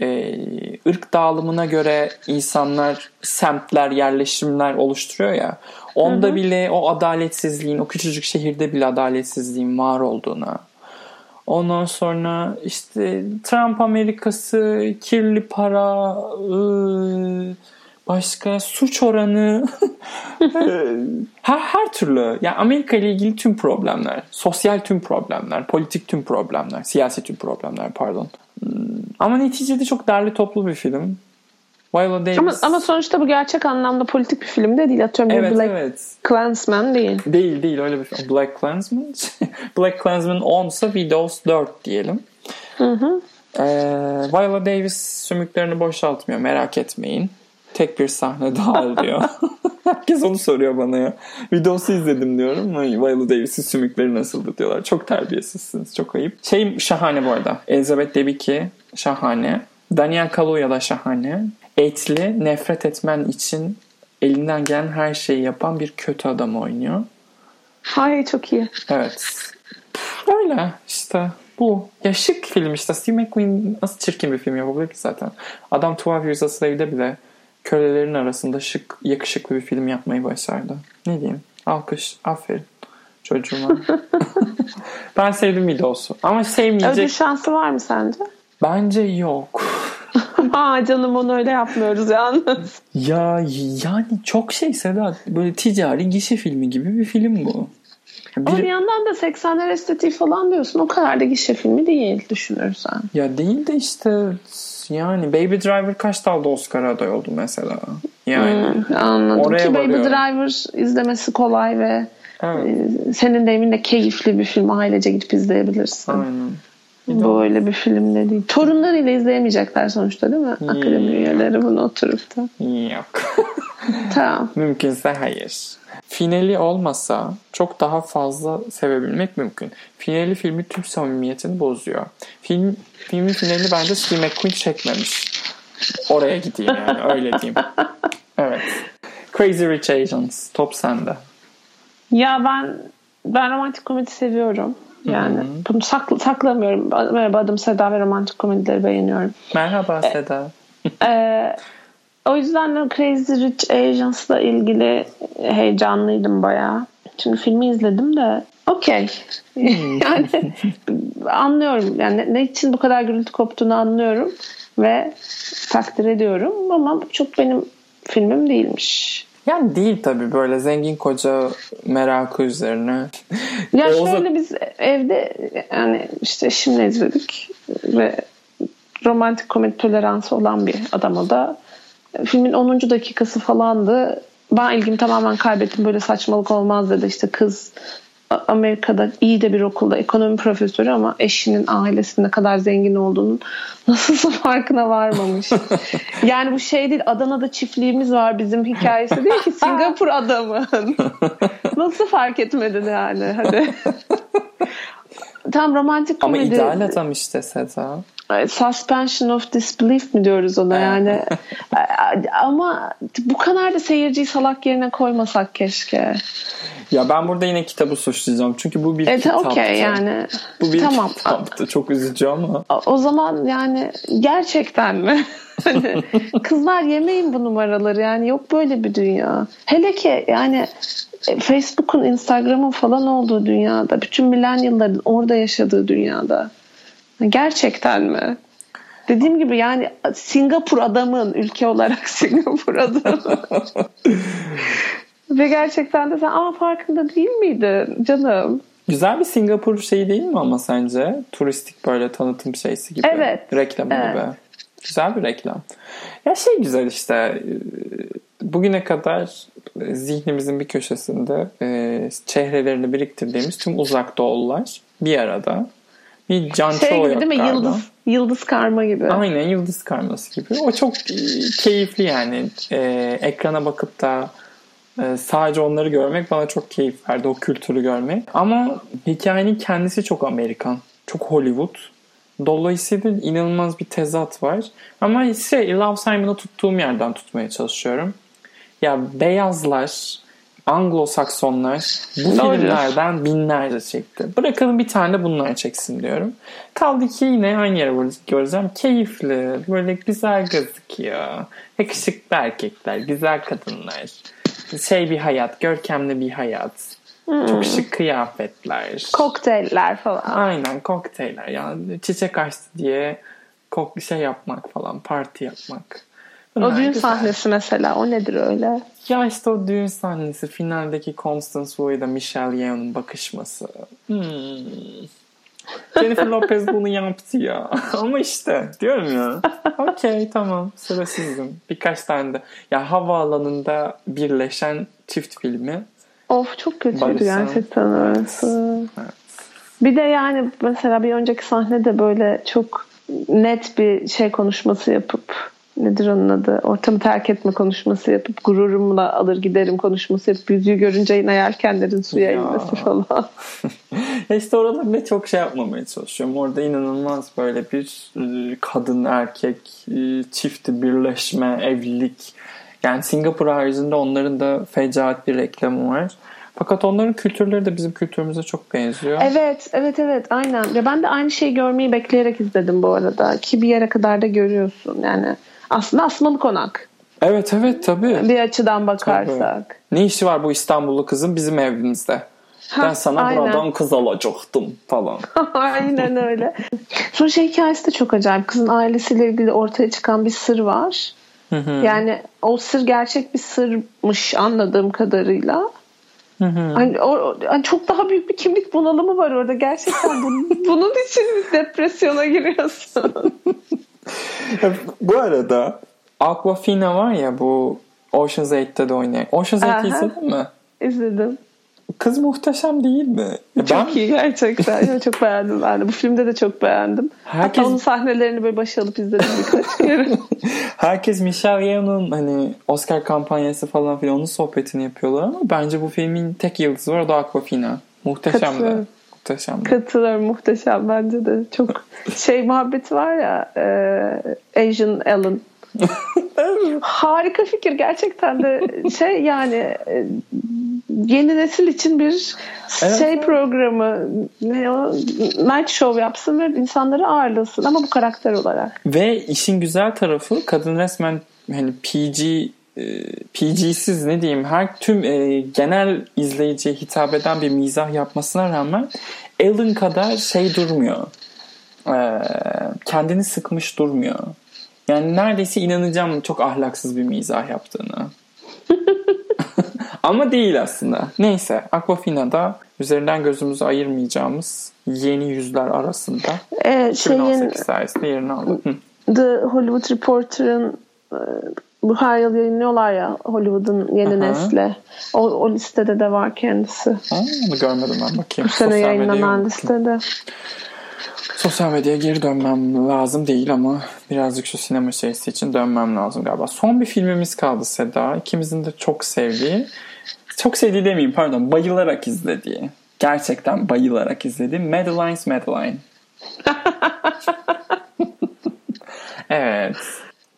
e, ırk dağılımına göre insanlar semtler, yerleşimler oluşturuyor ya. Onda hı hı. bile o adaletsizliğin, o küçücük şehirde bile adaletsizliğin var olduğuna. Ondan sonra işte Trump Amerikası, kirli para, ıı, başka suç oranı her her türlü yani Amerika ile ilgili tüm problemler, sosyal tüm problemler, politik tüm problemler, siyasi tüm problemler pardon. Ama neticede çok derli toplu bir film. Viola Davis. Ama, ama sonuçta bu gerçek anlamda politik bir film de değil. Atıyorum evet, Black evet. Klansman değil. Değil değil öyle bir film. Black Klansman. Black Klansman 10 ise Widows 4 diyelim. Hı hı. Ee, Viola Davis sümüklerini boşaltmıyor merak etmeyin. Tek bir sahne daha oluyor. Herkes onu soruyor bana ya. Videosu izledim diyorum. Viola Davis'in sümükleri nasıldı diyorlar. Çok terbiyesizsiniz. Çok ayıp. Şey şahane bu arada. Elizabeth Debicki şahane. Daniel Kaluuya da şahane. Etli, nefret etmen için elinden gelen her şeyi yapan bir kötü adam oynuyor. Hayır çok iyi. Evet. Öyle işte bu. Ya şık film işte. Steve McQueen nasıl çirkin bir film yapabilir ki zaten. Adam 12 Years a Slave'de bile kölelerin arasında şık, yakışıklı bir film yapmayı başardı. Ne diyeyim? Alkış. Aferin çocuğuma. ben sevdim Midos'u. Ama sevmeyecek... Ödül şansı var mı sence? Bence yok. Aa canım onu öyle yapmıyoruz yalnız. Ya yani çok şey Sedat. Böyle ticari gişe filmi gibi bir film bu. Bir... Ama bir yandan da 80'ler estetiği falan diyorsun. O kadar da gişe filmi değil düşünürsen. Ya değil de işte yani Baby Driver kaç dalda Oscar aday oldu mesela. Yani hmm, anladım oraya ki Baby Driver izlemesi kolay ve evet. senin deyiminle keyifli bir film ailece gidip izleyebilirsin. Aynen. Bu öyle bir film de değil. Torunlarıyla izleyemeyecekler sonuçta değil mi? Akademi üyeleri bunu oturup da. Yok. tamam. Mümkünse hayır. Finali olmasa çok daha fazla sevebilmek mümkün. Finali filmi tüm samimiyetini bozuyor. Film, filmin finalini bence Steve McQueen çekmemiş. Oraya gideyim yani öyle diyeyim. Evet. Crazy Rich Asians. Top sende. Ya ben ben romantik komedi seviyorum. Yani Hı-hı. bunu sakl- saklamıyorum. Merhaba adım Seda ve romantik komedileri beğeniyorum. Merhaba e, Seda. e, o yüzden de Crazy Rich Asians'la ilgili heyecanlıydım bayağı. Çünkü filmi izledim de okey. Hmm. yani anlıyorum. Yani ne, için bu kadar gürültü koptuğunu anlıyorum ve takdir ediyorum ama çok benim filmim değilmiş. Yani değil tabii böyle zengin koca merakı üzerine. Ya e, şöyle zaman... biz evde yani işte eşimle izledik ve romantik komedi toleransı olan bir adam o da. Filmin 10. dakikası falandı. Ben ilgimi tamamen kaybettim. Böyle saçmalık olmaz dedi. İşte kız Amerika'da iyi de bir okulda ekonomi profesörü ama eşinin ailesinin ne kadar zengin olduğunun nasıl farkına varmamış. yani bu şey değil Adana'da çiftliğimiz var bizim hikayesi değil ki Singapur adamın. nasıl fark etmedin yani hadi. Tam romantik komedi. Ama ideal adam işte Seda. Suspension of disbelief mi diyoruz ona yani. Ama bu kadar da seyirciyi salak yerine koymasak keşke. Ya ben burada yine kitabı suçlayacağım. Çünkü bu bir e, kitaptı. Okay, yani. Bu bir tamam. kitaptı. Çok üzücü ama. O zaman yani gerçekten mi? Kızlar yemeyin bu numaraları yani yok böyle bir dünya. Hele ki yani e, Facebook'un, Instagram'ın falan olduğu dünyada, bütün millennial'ların orada yaşadığı dünyada. Gerçekten mi? Dediğim gibi yani Singapur adamın ülke olarak Singapur adamı. Ve gerçekten de sen ama farkında değil miydin canım? Güzel bir Singapur şeyi değil mi ama sence? Turistik böyle tanıtım şeysi gibi. Evet. Reklamı evet. gibi. Güzel bir reklam. Ya şey güzel işte bugüne kadar zihnimizin bir köşesinde e, çehrelerini biriktirdiğimiz tüm uzak doğullar bir arada. Bir can şey gibi değil mi? Yıldız, yıldız karma gibi. Aynen yıldız karması gibi. O çok e, keyifli yani. E, ekrana bakıp da ee, sadece onları görmek bana çok keyif verdi o kültürü görmek. Ama hikayenin kendisi çok Amerikan. Çok Hollywood. Dolayısıyla inanılmaz bir tezat var. Ama şey Love Simon'ı tuttuğum yerden tutmaya çalışıyorum. Ya beyazlar, Anglo-Saksonlar bu Doğru. filmlerden binlerce çekti. Bırakalım bir tane bunlar çeksin diyorum. Kaldı ki yine aynı yere göreceğim. Keyifli, böyle güzel gözüküyor. Yakışıklı erkekler, güzel kadınlar şey bir hayat, görkemli bir hayat. Hmm. Çok şık kıyafetler. Kokteyller falan. Aynen kokteyller. Yani çiçek açtı diye kok şey yapmak falan, parti yapmak. O düğün güzel. sahnesi mesela o nedir öyle? Ya işte o düğün sahnesi finaldeki Constance Wu ile Michelle Yeoh'un bakışması. Hmm. Jennifer Lopez bunu yaptı ya. Ama işte diyorum ya. Okey tamam sıra sizin. Birkaç tane de. Ya havaalanında birleşen çift filmi. Of çok kötüydü Barışan. gerçekten orası. Evet. Bir de yani mesela bir önceki sahnede böyle çok net bir şey konuşması yapıp nedir onun adı ortamı terk etme konuşması yapıp gururumla alır giderim konuşması yapıp yüzüğü görünce yine yelkenlerin suya ya. inmesi falan. işte oralarda çok şey yapmamaya çalışıyorum. Orada inanılmaz böyle bir e, kadın erkek e, çifti birleşme evlilik yani Singapur haricinde onların da fecaat bir reklamı var. Fakat onların kültürleri de bizim kültürümüze çok benziyor. Evet, evet, evet. Aynen. Ya ben de aynı şeyi görmeyi bekleyerek izledim bu arada. Ki bir yere kadar da görüyorsun. Yani aslında asmalı konak. Evet evet tabii. Bir açıdan bakarsak. Tabii. Ne işi var bu İstanbullu kızın bizim evimizde? Ha, ben sana aynen. buradan kız alacaktım falan. aynen öyle. Sonra şey hikayesi de çok acayip. Kızın ailesiyle ilgili ortaya çıkan bir sır var. Yani o sır gerçek bir sırmış anladığım kadarıyla. Hani o, hani çok daha büyük bir kimlik bunalımı var orada. Gerçekten bunun, bunun için depresyona giriyorsun. bu arada Aquafina var ya bu Ocean's 8'te de oynayan. Ocean's 8'i izledin mi? İzledim. Kız muhteşem değil mi? Çok ben... iyi gerçekten. çok beğendim ben de. Bu filmde de çok beğendim. Herkes... Hatta onun sahnelerini böyle başa alıp izledim birkaç kere. Herkes Michelle Yeoh'un hani Oscar kampanyası falan filan onun sohbetini yapıyorlar ama bence bu filmin tek yıldızı var o da Aquafina. Muhteşem de. Muhteşem. Katılıyorum muhteşem bence de. Çok şey muhabbeti var ya e, Asian Ellen. Harika fikir gerçekten de şey yani e, yeni nesil için bir evet. şey programı ne o night show yapsın ve insanları ağırlasın ama bu karakter olarak. Ve işin güzel tarafı kadın resmen hani PG e, PG'siz ne diyeyim her tüm e, genel izleyiciye hitap eden bir mizah yapmasına rağmen Ellen kadar şey durmuyor. E, kendini sıkmış durmuyor. Yani neredeyse inanacağım çok ahlaksız bir mizah yaptığını. Ama değil aslında. Neyse Aquafina'da üzerinden gözümüzü ayırmayacağımız yeni yüzler arasında Ee, 2018 şeyin sayesinde yerini aldı. The Hollywood Reporter'ın e, bu her yıl yayınlıyorlar ya Hollywood'un yeni Aha. nesli. O, o listede de var kendisi. Ha, onu görmedim ben bakayım. Bu sene yayınlanan listede. Sosyal medyaya geri dönmem lazım değil ama birazcık şu sinema şeysi için dönmem lazım galiba. Son bir filmimiz kaldı Seda. İkimizin de çok sevdiği. Çok sevdiği demeyeyim pardon. Bayılarak izlediği. Gerçekten bayılarak izlediği Madeline's Madeline. evet.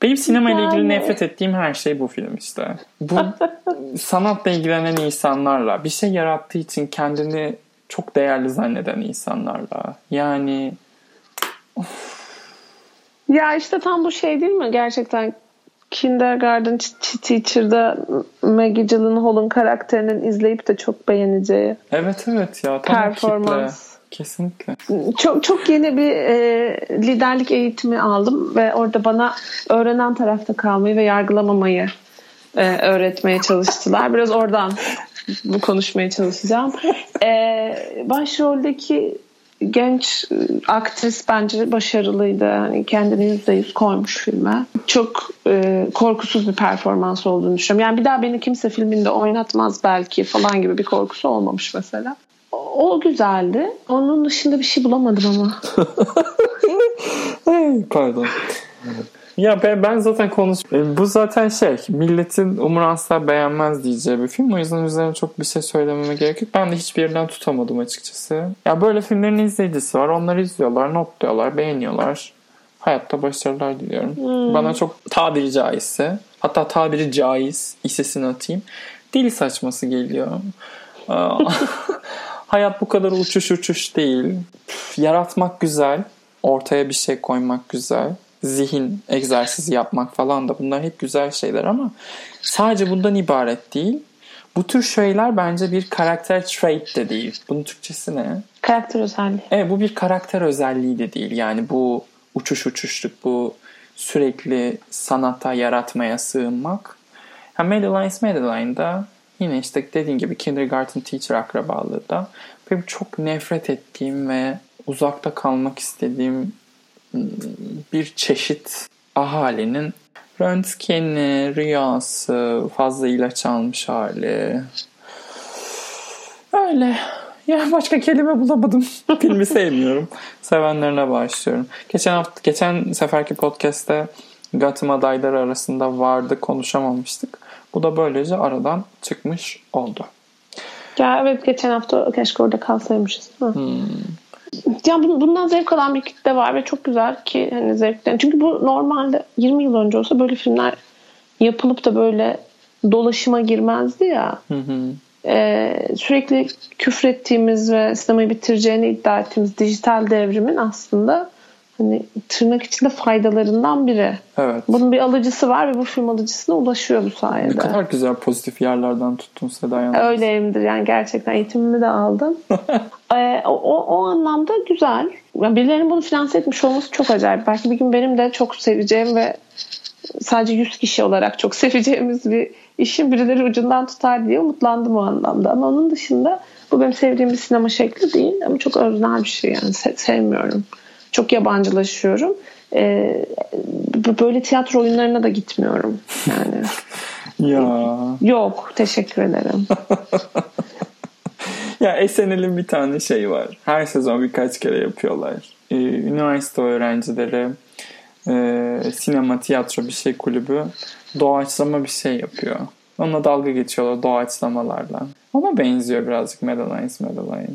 Benim sinema ile ilgili nefret ettiğim her şey bu film işte. Bu sanatla ilgilenen insanlarla, bir şey yarattığı için kendini çok değerli zanneden insanlarla. Yani Ya işte tam bu şey değil mi? Gerçekten Kindergarten Ch- Teacher'da Maggie Gyllenhaal'ın karakterinin izleyip de çok beğeneceği evet evet ya tam o kitle. Kesinlikle. Çok çok yeni bir e, liderlik eğitimi aldım ve orada bana öğrenen tarafta kalmayı ve yargılamamayı e, öğretmeye çalıştılar. Biraz oradan bu konuşmaya çalışacağım. E, başroldeki genç aktris bence başarılıydı. Yani kendini yüzde yüz koymuş filme. Çok e, korkusuz bir performans olduğunu düşünüyorum. Yani bir daha beni kimse filminde oynatmaz belki falan gibi bir korkusu olmamış mesela. O, güzeldi. Onun dışında bir şey bulamadım ama. Ay, Pardon. Ya ben, ben zaten konuş... E, Bu zaten şey, milletin umuranslar beğenmez diyeceği bir film. O yüzden üzerine çok bir şey söylememe gerek yok. Ben de hiçbir yerden tutamadım açıkçası. Ya böyle filmlerin izleyicisi var. Onları izliyorlar, notluyorlar, beğeniyorlar. Hayatta başarılar diliyorum. Bana çok tabiri caizse, hatta tabiri caiz hissesini atayım. Deli saçması geliyor. Hayat bu kadar uçuş uçuş değil. Üf, Yaratmak güzel. Ortaya bir şey koymak güzel. Zihin egzersizi yapmak falan da bunlar hep güzel şeyler ama sadece bundan ibaret değil. Bu tür şeyler bence bir karakter trait de değil. Bunun Türkçesi ne? Karakter özelliği. Evet bu bir karakter özelliği de değil. Yani bu uçuş uçuşluk, bu sürekli sanata, yaratmaya sığınmak. Ha, Madeline's Madeline'da yine işte dediğin gibi kindergarten teacher akrabalığı da benim çok nefret ettiğim ve uzakta kalmak istediğim ım, bir çeşit ahalinin röntgeni, rüyası, fazla ilaç almış hali. Öyle. Ya başka kelime bulamadım. Filmi sevmiyorum. Sevenlerine başlıyorum. Geçen hafta, geçen seferki podcast'te Gotham adayları arasında vardı konuşamamıştık. Bu da böylece aradan çıkmış oldu. Ya evet geçen hafta keşke orada kalsaymışız değil mi? Ya bun- bundan zevk alan bir kitle var ve çok güzel ki hani zevkten. Çünkü bu normalde 20 yıl önce olsa böyle filmler yapılıp da böyle dolaşıma girmezdi ya. Hı hı. Ee, sürekli küfrettiğimiz ve sinemayı bitireceğini iddia ettiğimiz dijital devrimin aslında hani tırnak içinde faydalarından biri. Evet. Bunun bir alıcısı var ve bu film alıcısına ulaşıyor bu sayede. Ne kadar güzel pozitif yerlerden tuttun Seda yalnız. Öyleyimdir yani gerçekten eğitimimi de aldım. Ee, o, o, o anlamda güzel. Yani birilerinin bunu finanse etmiş olması çok acayip. Belki bir gün benim de çok seveceğim ve sadece 100 kişi olarak çok seveceğimiz bir işin birileri ucundan tutar diye umutlandım o anlamda. Ama onun dışında bu benim sevdiğim bir sinema şekli değil ama çok öznel bir şey yani Se- sevmiyorum. Çok yabancılaşıyorum. Ee, böyle tiyatro oyunlarına da gitmiyorum yani. Ya. Yok teşekkür ederim. Ya SNL'in bir tane şey var. Her sezon birkaç kere yapıyorlar. Ee, üniversite öğrencileri e, sinema, tiyatro bir şey kulübü doğaçlama bir şey yapıyor. Onunla dalga geçiyorlar doğaçlamalarla. Ona benziyor birazcık Madeline's Madeline.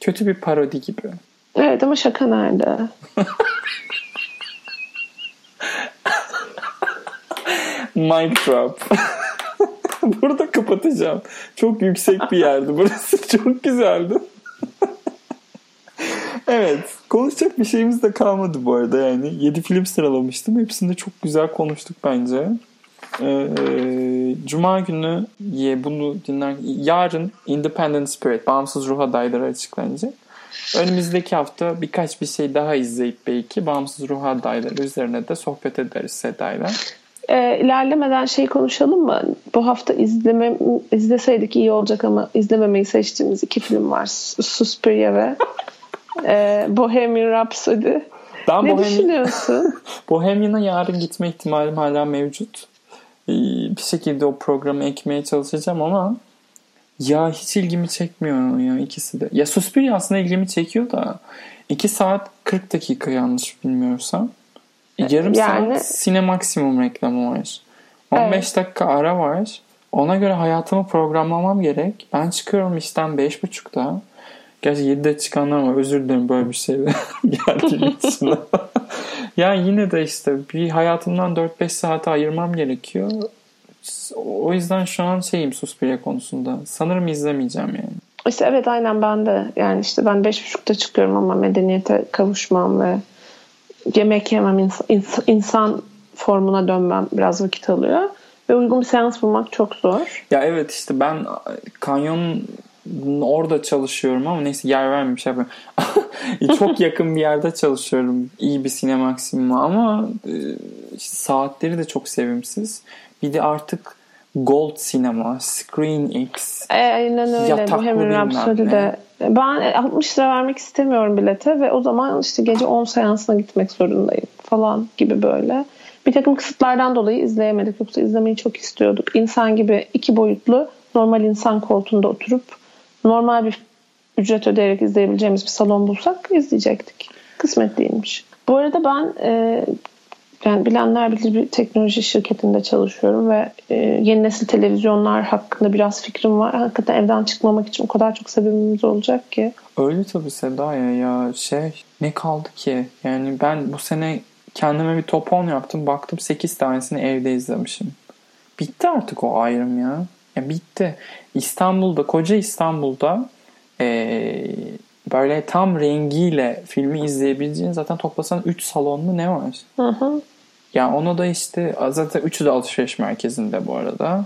Kötü bir parodi gibi. Evet ama şaka nerede? Mic drop. Burada kapatacağım. Çok yüksek bir yerdi. Burası çok güzeldi. evet. Konuşacak bir şeyimiz de kalmadı bu arada yani. 7 film sıralamıştım. Hepsinde çok güzel konuştuk bence. Ee, Cuma günü ye bunu dinler yarın Independent Spirit bağımsız ruh adayları açıklanacak. Önümüzdeki hafta birkaç bir şey daha izleyip belki bağımsız ruh adayları üzerine de sohbet ederiz Seda'yla. E, ilerlemeden şey konuşalım mı? Bu hafta izleme, izleseydik iyi olacak ama izlememeyi seçtiğimiz iki film var. Suspiria ve e, Bohemian Rhapsody. Ben ne Bohemian... düşünüyorsun? Bohemian'a yarın gitme ihtimalim hala mevcut. Ee, bir şekilde o programı ekmeye çalışacağım ama ya hiç ilgimi çekmiyor ya ikisi de. Ya Suspiria aslında ilgimi çekiyor da 2 saat 40 dakika yanlış bilmiyorsam. Yarım yani... saat sine maksimum reklamı var. 15 evet. dakika ara var. Ona göre hayatımı programlamam gerek. Ben çıkıyorum işten 5.30'da. Gerçi 7'de çıkanlar var. Özür dilerim böyle bir şeyle geldiğim için. yani yine de işte bir hayatımdan 4-5 saate ayırmam gerekiyor. O yüzden şu an şeyim Suspiria konusunda. Sanırım izlemeyeceğim yani. İşte evet aynen ben de. Yani işte ben 5.30'da çıkıyorum ama medeniyete kavuşmam ve yemek yemem, insan, insan formuna dönmem biraz vakit alıyor. Ve uygun bir seans bulmak çok zor. Ya evet işte ben kanyon orada çalışıyorum ama neyse yer vermemiş şey yapıyorum. çok yakın bir yerde çalışıyorum. İyi bir sinemaksimuma ama e, saatleri de çok sevimsiz. Bir de artık Gold Sinema, Screen X, e, Aynen öyle. Bohemian Rhapsody de. Ben 60 lira vermek istemiyorum bilete ve o zaman işte gece 10 seansına gitmek zorundayım falan gibi böyle. Bir takım kısıtlardan dolayı izleyemedik. Yoksa izlemeyi çok istiyorduk. İnsan gibi iki boyutlu normal insan koltuğunda oturup normal bir ücret ödeyerek izleyebileceğimiz bir salon bulsak izleyecektik. Kısmet değilmiş. Bu arada ben e, yani bilenler bilir bir teknoloji şirketinde çalışıyorum ve e, yeni nesil televizyonlar hakkında biraz fikrim var. Hakikaten evden çıkmamak için o kadar çok sebebimiz olacak ki. Öyle tabii Seda ya ya şey ne kaldı ki? Yani ben bu sene kendime bir top 10 yaptım. Baktım 8 tanesini evde izlemişim. Bitti artık o ayrım ya. Ya bitti. İstanbul'da, koca İstanbul'da ee, böyle tam rengiyle filmi izleyebileceğin zaten toplasan 3 salonlu ne var? Hı hı. Yani onu da işte zaten üçü de alışveriş merkezinde bu arada.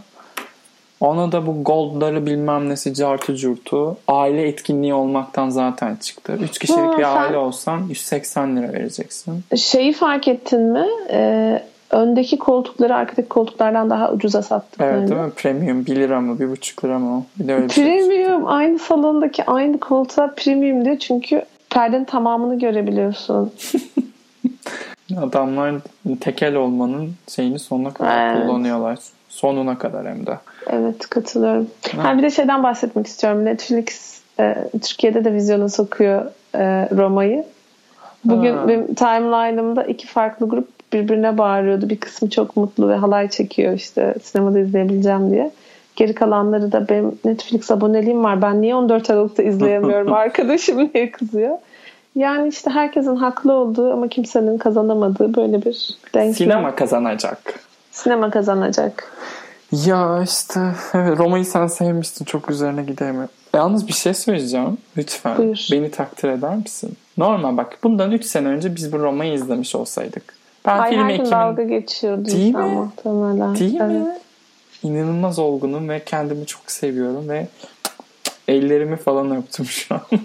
Ona da bu goldları bilmem nesi cartı curtu aile etkinliği olmaktan zaten çıktı. Üç kişilik ha, bir aile olsan 180 lira vereceksin. Şeyi fark ettin mi? Ee, öndeki koltukları arkadaki koltuklardan daha ucuza sattık. Evet değil mi? Premium 1 lira mı 1,5 lira mı? Bir de öyle şey premium şey aynı salondaki aynı koltuğa premium diyor çünkü perdenin tamamını görebiliyorsun. Adamlar tekel olmanın şeyini sonuna kadar evet. kullanıyorlar. Sonuna kadar hem de. Evet katılıyorum. Ha. bir de şeyden bahsetmek istiyorum. Netflix e, Türkiye'de de vizyona sokuyor e, Roma'yı. Bugün ha. benim timeline'ımda iki farklı grup birbirine bağırıyordu. Bir kısmı çok mutlu ve halay çekiyor işte sinemada izleyebileceğim diye. Geri kalanları da benim Netflix aboneliğim var. Ben niye 14 Aralık'ta izleyemiyorum arkadaşım diye kızıyor. Yani işte herkesin haklı olduğu ama kimsenin kazanamadığı böyle bir denklem. Sinema kazanacak. Sinema kazanacak. Ya işte evet Roma'yı sen sevmiştin çok üzerine gidemiyorum. Yalnız bir şey söyleyeceğim. Lütfen Buyur. beni takdir eder misin? Normal bak bundan 3 sene önce biz bu Roma'yı izlemiş olsaydık. Ben Ay, film ekibin... dalga geçiyordu Değil mi? Muhtemelen. Değil evet. mi? İnanılmaz olgunum ve kendimi çok seviyorum ve ellerimi falan öptüm şu an.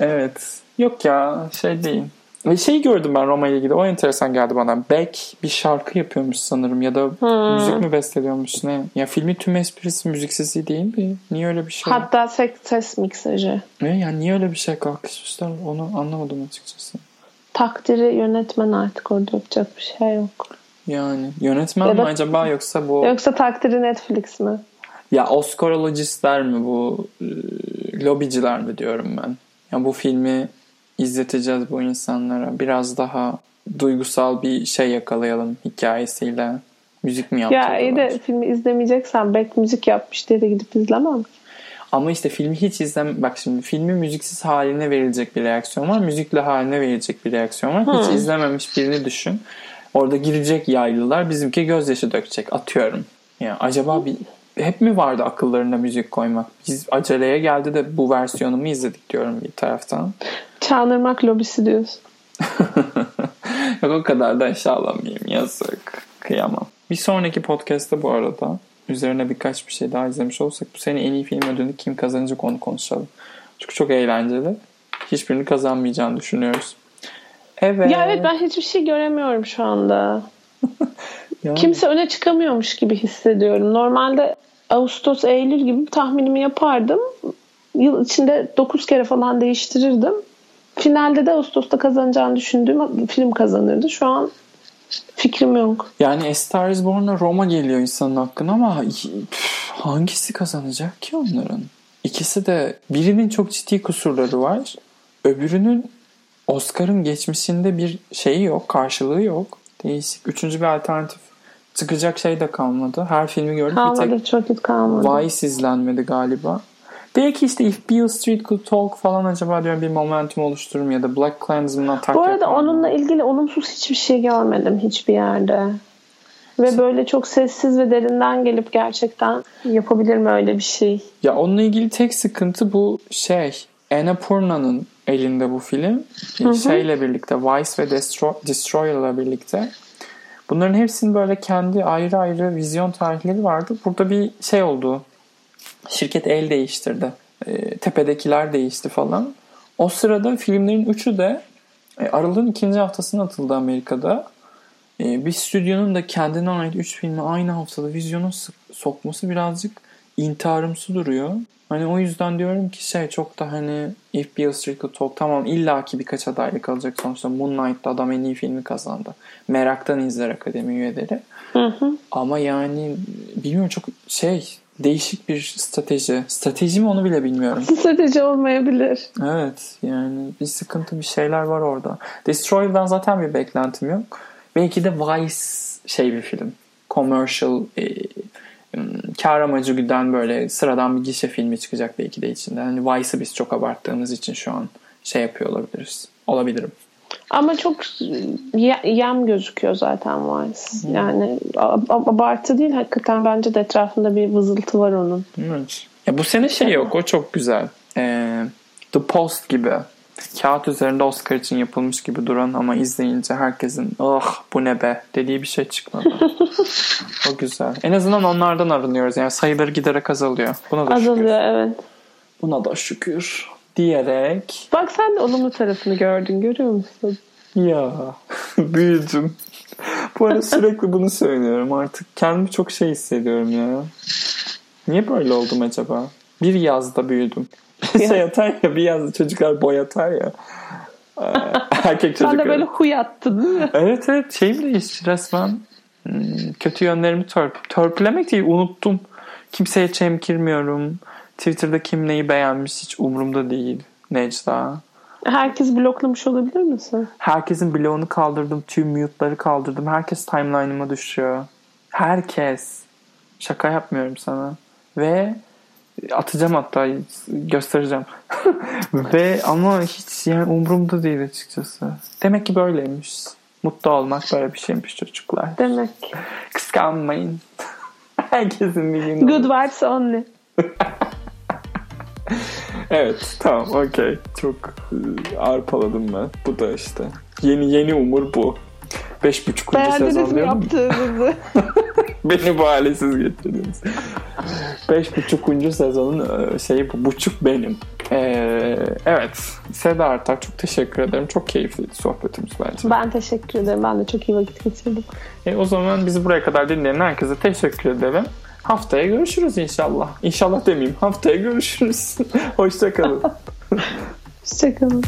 evet. Yok ya şey değil. Ve şey gördüm ben Roma ile ilgili. O enteresan geldi bana. Beck bir şarkı yapıyormuş sanırım ya da hmm. müzik mi besteliyormuş ne? Ya filmin tüm esprisi müzik sesi değil mi? Niye öyle bir şey? Hatta ses, ses miksajı. Ne yani niye öyle bir şey kalkışmışlar? Onu anlamadım açıkçası. Takdiri yönetmen artık orada yapacak bir şey yok. Yani yönetmen ya mi acaba yoksa bu... Yoksa takdiri Netflix mi? Ya Oscarologistler mi bu e, lobiciler mi diyorum ben. Ya bu filmi izleteceğiz bu insanlara. Biraz daha duygusal bir şey yakalayalım hikayesiyle. Müzik mi yaptılar? Ya iyi de filmi izlemeyeceksen belki müzik yapmış diye de gidip izlemem. Ama işte filmi hiç izlem bak şimdi filmi müziksiz haline verilecek bir reaksiyon var. Müzikli haline verilecek bir reaksiyon var. Hmm. Hiç izlememiş birini düşün. Orada girecek yaylılar bizimki gözyaşı dökecek. Atıyorum. Yani acaba bir hep mi vardı akıllarında müzik koymak? Biz aceleye geldi de bu versiyonumu izledik diyorum bir taraftan. Çağınırmak lobisi diyorsun. Yok o kadar da aşağılamayayım. Yazık. Kıyamam. Bir sonraki podcast'ta bu arada üzerine birkaç bir şey daha izlemiş olsak bu sene en iyi film ödülünü kim kazanacak onu konuşalım. Çünkü çok eğlenceli. Hiçbirini kazanmayacağını düşünüyoruz. Evet. Ya evet ben hiçbir şey göremiyorum şu anda. yani. Kimse öne çıkamıyormuş gibi hissediyorum. Normalde Ağustos, Eylül gibi tahminimi yapardım. Yıl içinde 9 kere falan değiştirirdim. Finalde de Ağustos'ta kazanacağını düşündüğüm film kazanırdı. Şu an fikrim yok. Yani A Star is Born'la Roma geliyor insanın hakkında ama hangisi kazanacak ki onların? İkisi de birinin çok ciddi kusurları var. Öbürünün Oscar'ın geçmişinde bir şeyi yok, karşılığı yok. Değişik. Üçüncü bir alternatif çıkacak şey de kalmadı. Her filmi gördük. Kalmadı, bir tek çok hiç kalmadı. Vice izlenmedi galiba. Belki işte If Beale Street Could Talk falan acaba diyorum bir momentum oluşturur mu ya da Black Klansman'a atak Bu arada onunla mı? ilgili olumsuz hiçbir şey görmedim hiçbir yerde. Ve böyle çok sessiz ve derinden gelip gerçekten yapabilir mi öyle bir şey? Ya onunla ilgili tek sıkıntı bu şey Annapurna'nın elinde bu film. Hı hı. Şeyle birlikte Vice ve Destroy, Destroyer'la birlikte. Bunların hepsinin böyle kendi ayrı ayrı vizyon tarihleri vardı. Burada bir şey oldu. Şirket el değiştirdi. E, tepedekiler değişti falan. O sırada filmlerin üçü de e, Aralığın ikinci haftasına atıldı Amerika'da. E, bir stüdyonun da kendine ait üç filmi aynı haftada vizyona sokması birazcık intiharımsı duruyor. Hani o yüzden diyorum ki şey çok da hani If Beale Street Could Talk tamam illaki birkaç adaylık alacak sonuçta Moonlight'ta adam en iyi filmi kazandı. Meraktan izler akademi üyeleri. Hı hı. Ama yani bilmiyorum çok şey değişik bir strateji. Strateji mi onu bile bilmiyorum. Strateji olmayabilir. Evet yani bir sıkıntı bir şeyler var orada. Destroyer'dan zaten bir beklentim yok. Belki de Vice şey bir film. Commercial e, kar amacı güden böyle sıradan bir gişe filmi çıkacak belki de içinde. Hani Vice'ı biz çok abarttığımız için şu an şey yapıyor olabiliriz. Olabilirim. Ama çok yem gözüküyor zaten Vice. Hmm. Yani abartı değil hakikaten bence de etrafında bir vızıltı var onun. Evet. Ya bu sene şey yok o çok güzel. Ee, The Post gibi kağıt üzerinde Oscar için yapılmış gibi duran ama izleyince herkesin oh bu ne be dediği bir şey çıkmadı. o güzel. En azından onlardan arınıyoruz. Yani sayıları giderek azalıyor. Buna da azalıyor şükür. evet. Buna da şükür diyerek. Bak sen de olumlu tarafını gördün görüyor musun? Ya büyüdüm. Bu arada sürekli bunu söylüyorum artık. Kendimi çok şey hissediyorum ya. Niye böyle oldum acaba? Bir yazda büyüdüm şey atar ya bir yazda çocuklar boy atar ya. Ee, erkek çocuklar. Sen de böyle huy attın değil mi? Evet evet şeyim değişti resmen. Hmm, kötü yönlerimi törp törpülemek değil unuttum. Kimseye çemkirmiyorum. Twitter'da kim neyi beğenmiş hiç umurumda değil. Necda. Herkes bloklamış olabilir misin? Herkesin bloğunu kaldırdım. Tüm mute'ları kaldırdım. Herkes timeline'ıma düşüyor. Herkes. Şaka yapmıyorum sana. Ve atacağım hatta göstereceğim. Ve ama hiç yani umurumda değil açıkçası. Demek ki böyleymiş. Mutlu olmak böyle bir şeymiş çocuklar. Demek. Kıskanmayın. Herkesin bir günü. Good vibes only. evet tamam okey. Çok e, arpaladım ben. Bu da işte. Yeni yeni umur bu. Beş buçuk sezon mi yaptığınızı? Beni bu hale siz getirdiniz. Beş buçukuncu sezonun e, şeyi bu. Buçuk benim. Ee, evet. Seda Artak çok teşekkür ederim. Çok keyifliydi sohbetimiz bence. Ben teşekkür ederim. Ben de çok iyi vakit geçirdim. E, o zaman bizi buraya kadar dinleyen herkese teşekkür ederim. Haftaya görüşürüz inşallah. İnşallah demeyeyim. Haftaya görüşürüz. Hoşçakalın. Hoşçakalın.